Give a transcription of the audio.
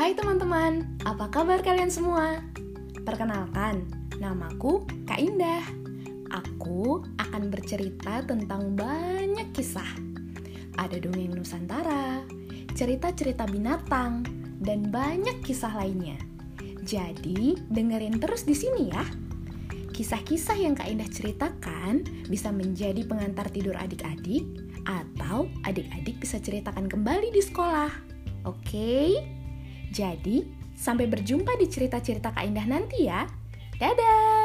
Hai teman-teman, apa kabar kalian semua? Perkenalkan, namaku Kak Indah. Aku akan bercerita tentang banyak kisah. Ada dongeng Nusantara, cerita-cerita binatang, dan banyak kisah lainnya. Jadi, dengerin terus di sini ya. Kisah-kisah yang Kak Indah ceritakan bisa menjadi pengantar tidur adik-adik atau adik-adik bisa ceritakan kembali di sekolah. Oke? Jadi, sampai berjumpa di cerita-cerita Kak Indah nanti ya. Dadah!